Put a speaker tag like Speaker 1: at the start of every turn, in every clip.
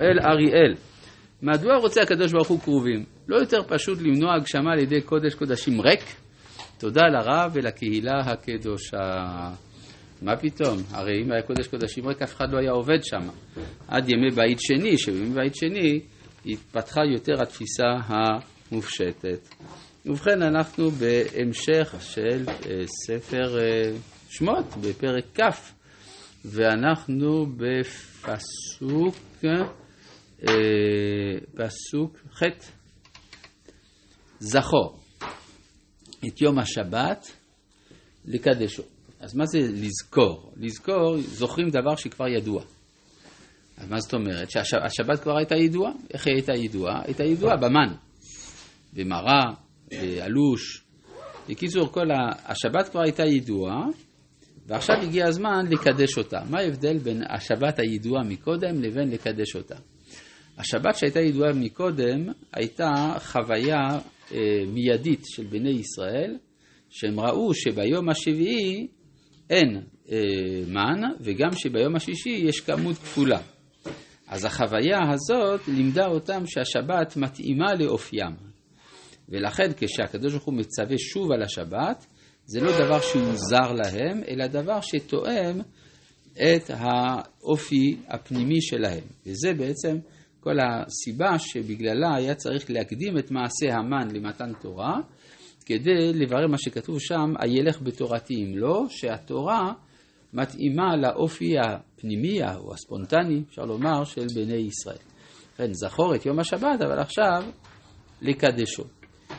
Speaker 1: אל אריאל. מדוע רוצה הקדוש ברוך הוא קרובים? לא יותר פשוט למנוע הגשמה על ידי קודש קודשים ריק? תודה לרב ולקהילה הקדושה. מה פתאום? הרי אם היה קודש קודשים ריק, אף אחד לא היה עובד שם. עד ימי בית שני, שבימי בית שני התפתחה יותר התפיסה המופשטת. ובכן, אנחנו בהמשך של אה, ספר אה, שמות, בפרק כ', ואנחנו בפסוק פסוק ח' זכור את יום השבת לקדשו. אז מה זה לזכור? לזכור, זוכרים דבר שכבר ידוע. אז מה זאת אומרת? שהשבת כבר הייתה ידועה? איך היא הייתה ידועה? הייתה ידועה במן, במראה, באלוש. בקיצור, כל השבת כבר הייתה ידועה, ועכשיו הגיע הזמן לקדש אותה. מה ההבדל בין השבת הידועה מקודם לבין לקדש אותה? השבת שהייתה ידועה מקודם הייתה חוויה אה, מיידית של בני ישראל, שהם ראו שביום השביעי אין אה, מן, וגם שביום השישי יש כמות כפולה. אז החוויה הזאת לימדה אותם שהשבת מתאימה לאופיים. ולכן כשהקדוש ברוך הוא מצווה שוב על השבת, זה לא דבר שהוא זר להם, אלא דבר שתואם את האופי הפנימי שלהם. וזה בעצם כל הסיבה שבגללה היה צריך להקדים את מעשה המן למתן תורה, כדי לברר מה שכתוב שם, הילך בתורתי אם לא, שהתורה מתאימה לאופי הפנימי או הספונטני, אפשר לומר, של בני ישראל. לכן זכור את יום השבת, אבל עכשיו לקדשו.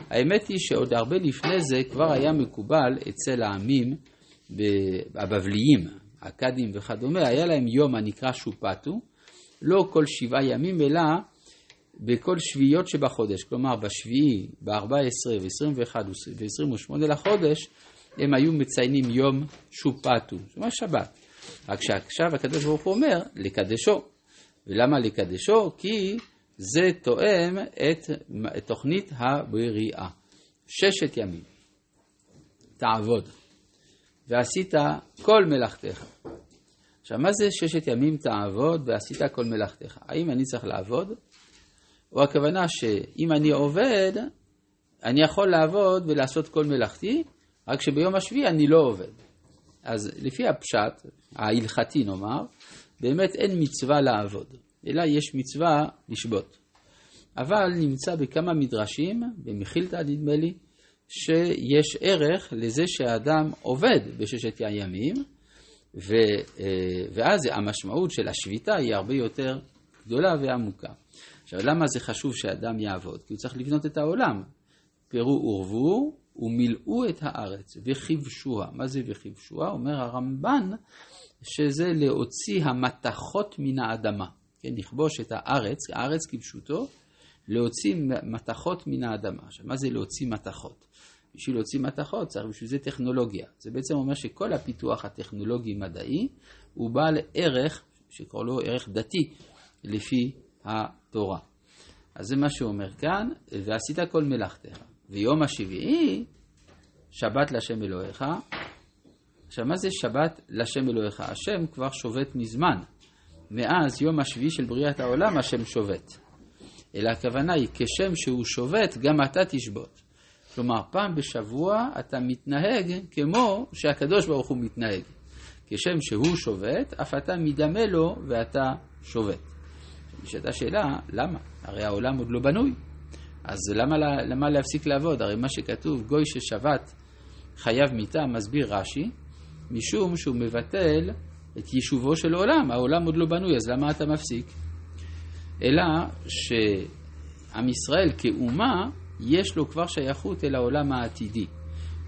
Speaker 1: האמת היא שעוד הרבה לפני זה כבר היה מקובל אצל העמים הבבליים, הקאדים וכדומה, היה להם יום הנקרא שופטו, לא כל שבעה ימים, אלא בכל שביעיות שבחודש, כלומר בשביעי, ב-14 ו-21 ו-28 לחודש, הם היו מציינים יום שופטו, זאת אומרת שבת. רק שעכשיו הקדוש ברוך הוא אומר לקדשו. ולמה לקדשו? כי זה תואם את, תוכנית הבריאה. ששת ימים תעבוד, ועשית כל מלאכתך. עכשיו, מה זה ששת ימים תעבוד ועשית כל מלאכתך? האם אני צריך לעבוד? או הכוונה שאם אני עובד, אני יכול לעבוד ולעשות כל מלאכתי, רק שביום השביעי אני לא עובד. אז לפי הפשט, ההלכתי נאמר, באמת אין מצווה לעבוד, אלא יש מצווה לשבות. אבל נמצא בכמה מדרשים, במחילתא נדמה לי, שיש ערך לזה שהאדם עובד בששת הימים, ו, אה, ואז המשמעות של השביתה היא הרבה יותר גדולה ועמוקה. עכשיו, למה זה חשוב שאדם יעבוד? כי הוא צריך לבנות את העולם. פרו ורבו ומילאו את הארץ וכיבשוה. מה זה וכיבשוה? אומר הרמב"ן שזה להוציא המתכות מן האדמה. כן, לכבוש את הארץ, הארץ כפשוטו, להוציא מתכות מן האדמה. עכשיו, מה זה להוציא מתכות? בשביל להוציא מתכות צריך בשביל זה טכנולוגיה. זה בעצם אומר שכל הפיתוח הטכנולוגי-מדעי הוא בעל ערך, שקורא לו ערך דתי, לפי התורה. אז זה מה שהוא אומר כאן, ועשית כל מלאכתך. ויום השביעי, שבת להשם אלוהיך. עכשיו, מה זה שבת להשם אלוהיך? השם כבר שובת מזמן. מאז יום השביעי של בריאת העולם השם שובת. אלא הכוונה היא, כשם שהוא שובת, גם אתה תשבות. כלומר, פעם בשבוע אתה מתנהג כמו שהקדוש ברוך הוא מתנהג. כשם שהוא שובת, אף אתה מדמה לו ואתה שובת. נשאלת השאלה, למה? הרי העולם עוד לא בנוי. אז למה, למה להפסיק לעבוד? הרי מה שכתוב, גוי ששבת חייב מיתה, מסביר רש"י, משום שהוא מבטל את יישובו של העולם. העולם עוד לא בנוי, אז למה אתה מפסיק? אלא שעם ישראל כאומה יש לו כבר שייכות אל העולם העתידי.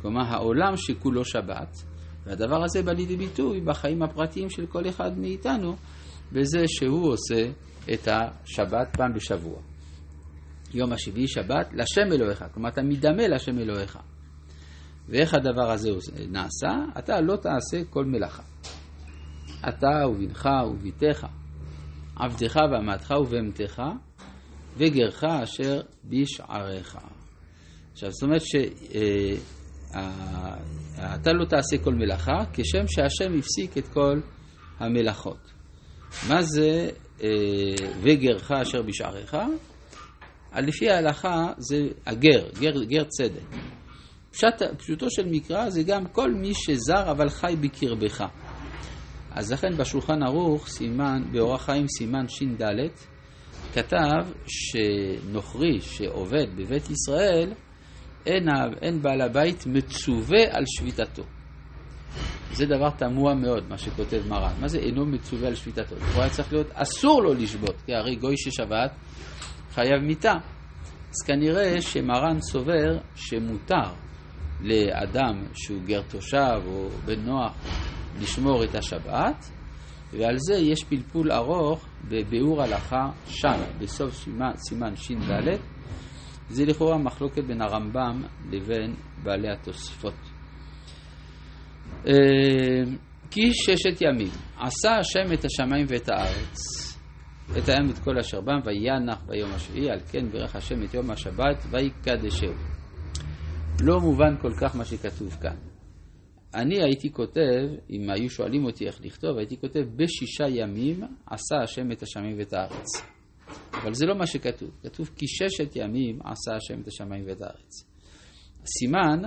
Speaker 1: כלומר, העולם שכולו שבת, והדבר הזה בא לידי ביטוי בחיים הפרטיים של כל אחד מאיתנו, בזה שהוא עושה את השבת פעם בשבוע. יום השביעי שבת לשם אלוהיך, כלומר אתה מדמה לשם אלוהיך. ואיך הדבר הזה נעשה? אתה לא תעשה כל מלאכה. אתה ובנך וביתך, עבדך ואמתך ובהמתך, וגרך אשר בשעריך. עכשיו, זאת אומרת שאתה אה, לא תעשה כל מלאכה, כשם שהשם הפסיק את כל המלאכות. מה זה אה, וגרך אשר בשעריך, לפי ההלכה זה הגר, גר, גר צדק. פשוט, פשוטו של מקרא זה גם כל מי שזר אבל חי בקרבך. אז לכן בשולחן ערוך, סימן, באורח חיים סימן ש"ד, כתב שנוכרי שעובד בבית ישראל, אין, אין בעל הבית מצווה על שביתתו. זה דבר תמוה מאוד, מה שכותב מרן. מה זה אינו מצווה על שביתתו? הוא היה צריך להיות אסור לו לשבות, כי הרי גוי ששבת חייב מיתה. אז כנראה שמרן סובר שמותר לאדם שהוא גר תושב או בן נוח לשמור את השבת, ועל זה יש פלפול ארוך בביאור הלכה שם, בסוף סימן, סימן ש"ד. זה לכאורה מחלוקת בין הרמב"ם לבין בעלי התוספות. אה, כי ששת ימים עשה השם את השמיים ואת הארץ, את הים ואת כל אשר בם, וינח ביום השביעי, על כן ברך השם את יום השבת, ויקדשהו. לא מובן כל כך מה שכתוב כאן. אני הייתי כותב, אם היו שואלים אותי איך לכתוב, הייתי כותב בשישה ימים עשה השם את השמיים ואת הארץ. אבל זה לא מה שכתוב, כתוב כי ששת ימים עשה השם את השמיים ואת הארץ. הסימן,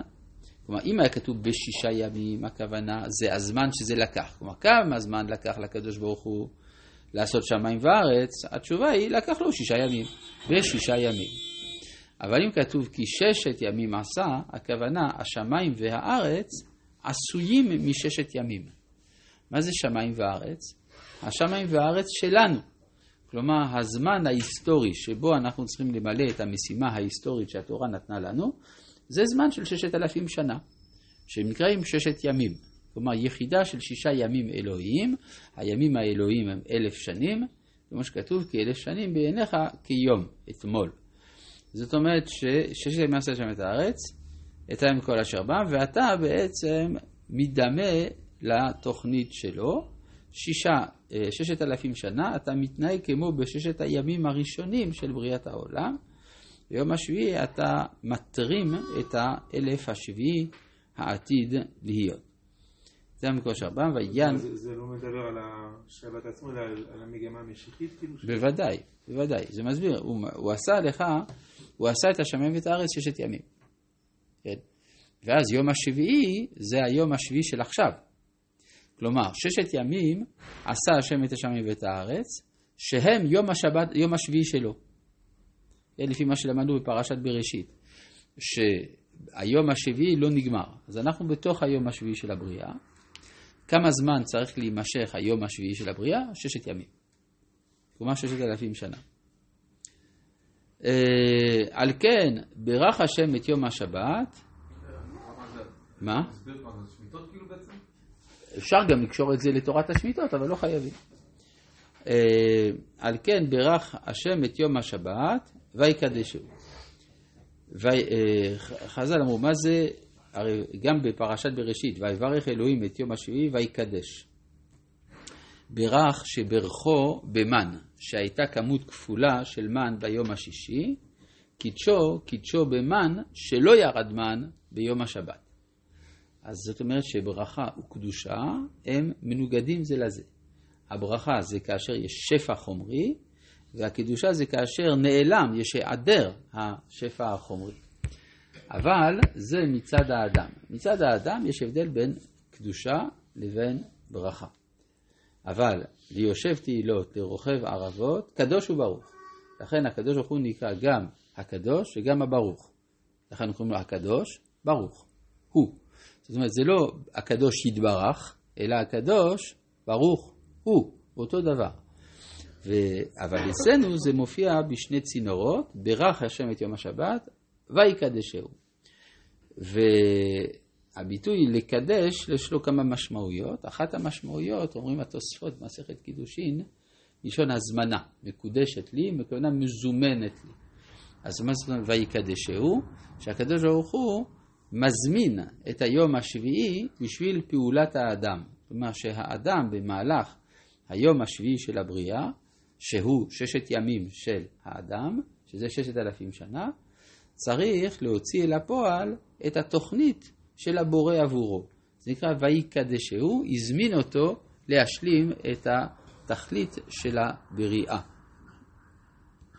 Speaker 1: כלומר אם היה כתוב בשישה ימים, הכוונה זה הזמן שזה לקח. כלומר כמה זמן לקח לקדוש ברוך הוא לעשות שמיים וארץ? התשובה היא לקח לו שישה ימים, בשישה ימים. אבל אם כתוב כי ששת ימים עשה, הכוונה השמיים והארץ עשויים מששת ימים. מה זה שמיים וארץ? השמיים והארץ שלנו. כלומר, הזמן ההיסטורי שבו אנחנו צריכים למלא את המשימה ההיסטורית שהתורה נתנה לנו, זה זמן של ששת אלפים שנה, שנקראים ששת ימים. כלומר, יחידה של שישה ימים אלוהיים, הימים האלוהיים הם אלף שנים, כמו שכתוב, כי אלף שנים בעיניך כיום, אתמול. זאת אומרת שששת ימים עשה שם את הארץ, את הים כל אשר בם, ואתה בעצם מדמה לתוכנית שלו. שישה, אה, ששת אלפים שנה, אתה מתנהג כמו בששת הימים הראשונים של בריאת העולם. ביום השביעי אתה מטרים את האלף השביעי העתיד להיות. זה המקור של רבם, ויען...
Speaker 2: זה, זה לא מדבר על השבת עצמו, אלא על, על המגמה המשיחית כאילו?
Speaker 1: בוודאי, בוודאי. זה מסביר, הוא, הוא עשה לך, הוא עשה את השמיים ואת הארץ ששת ימים. כן? ואז יום השביעי זה היום השביעי של עכשיו. כלומר, ששת ימים עשה השם את השמיים ואת הארץ, שהם יום, השבת, יום השביעי שלו. כן, לפי מה שלמדנו בפרשת בראשית, שהיום השביעי לא נגמר. אז אנחנו בתוך היום השביעי של הבריאה. כמה זמן צריך להימשך היום השביעי של הבריאה? ששת ימים. כלומר ששת אלפים שנה. אה, על כן, ברך השם את יום השבת. מה? אפשר גם לקשור את זה לתורת השמיטות, אבל לא חייבים. אה, על כן ברך השם את יום השבת ויקדשו. אה, חז"ל אמרו, מה זה, הרי גם בפרשת בראשית, ויברך אלוהים את יום השביעי ויקדש. ברך שברכו במן, שהייתה כמות כפולה של מן ביום השישי, קידשו, קידשו במן שלא ירד מן ביום השבת. אז זאת אומרת שברכה וקדושה הם מנוגדים זה לזה. הברכה זה כאשר יש שפע חומרי, והקדושה זה כאשר נעלם, יש היעדר השפע החומרי. אבל זה מצד האדם. מצד האדם יש הבדל בין קדושה לבין ברכה. אבל ליושב תהילות, לרוכב ערבות, קדוש וברוך. לכן הקדוש ברוך הוא נקרא גם הקדוש וגם הברוך. לכן קוראים לו הקדוש ברוך. הוא. זאת אומרת, זה לא הקדוש יתברך, אלא הקדוש ברוך הוא, אותו דבר. ו... אבל אצלנו זה מופיע בשני צינורות, ברך השם את יום השבת, ויקדשהו. והביטוי לקדש, יש לו כמה משמעויות. אחת המשמעויות, אומרים התוספות במסכת קידושין, לשון הזמנה, מקודשת לי, מכוונה מזומנת לי. אז מה זאת אומרת ויקדשהו? שהקדוש ברוך הוא מזמין את היום השביעי בשביל פעולת האדם. כלומר שהאדם במהלך היום השביעי של הבריאה, שהוא ששת ימים של האדם, שזה ששת אלפים שנה, צריך להוציא אל הפועל את התוכנית של הבורא עבורו. זה נקרא ויקדשהו, הזמין אותו להשלים את התכלית של הבריאה.